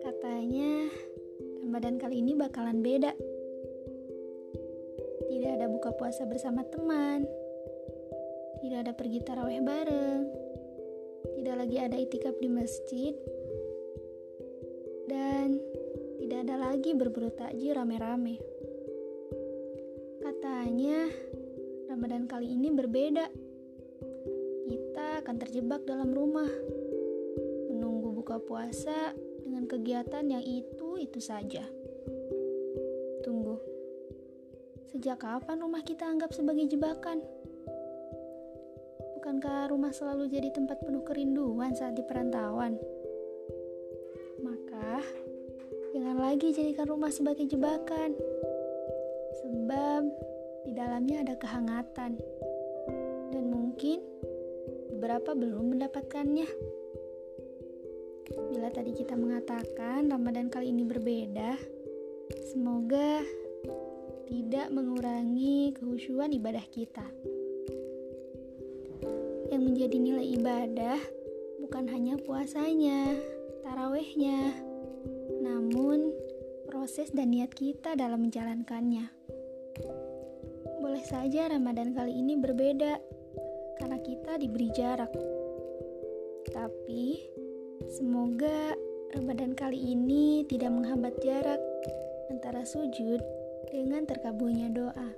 Katanya Ramadan kali ini bakalan beda. Tidak ada buka puasa bersama teman. Tidak ada pergi taraweh bareng. Tidak lagi ada itikaf di masjid. Dan tidak ada lagi berburu takjil rame-rame. Katanya Ramadan kali ini berbeda. Akan terjebak dalam rumah, menunggu buka puasa dengan kegiatan yang itu-itu saja. Tunggu, sejak kapan rumah kita anggap sebagai jebakan? Bukankah rumah selalu jadi tempat penuh kerinduan saat di perantauan? Maka, jangan lagi jadikan rumah sebagai jebakan. Sebab di dalamnya ada kehangatan. Dan mungkin beberapa belum mendapatkannya. Bila tadi kita mengatakan Ramadan kali ini berbeda, semoga tidak mengurangi kehusuan ibadah kita. Yang menjadi nilai ibadah bukan hanya puasanya, tarawehnya, namun proses dan niat kita dalam menjalankannya. Boleh saja Ramadan kali ini berbeda kita diberi jarak. Tapi semoga Ramadan kali ini tidak menghambat jarak antara sujud dengan terkabulnya doa.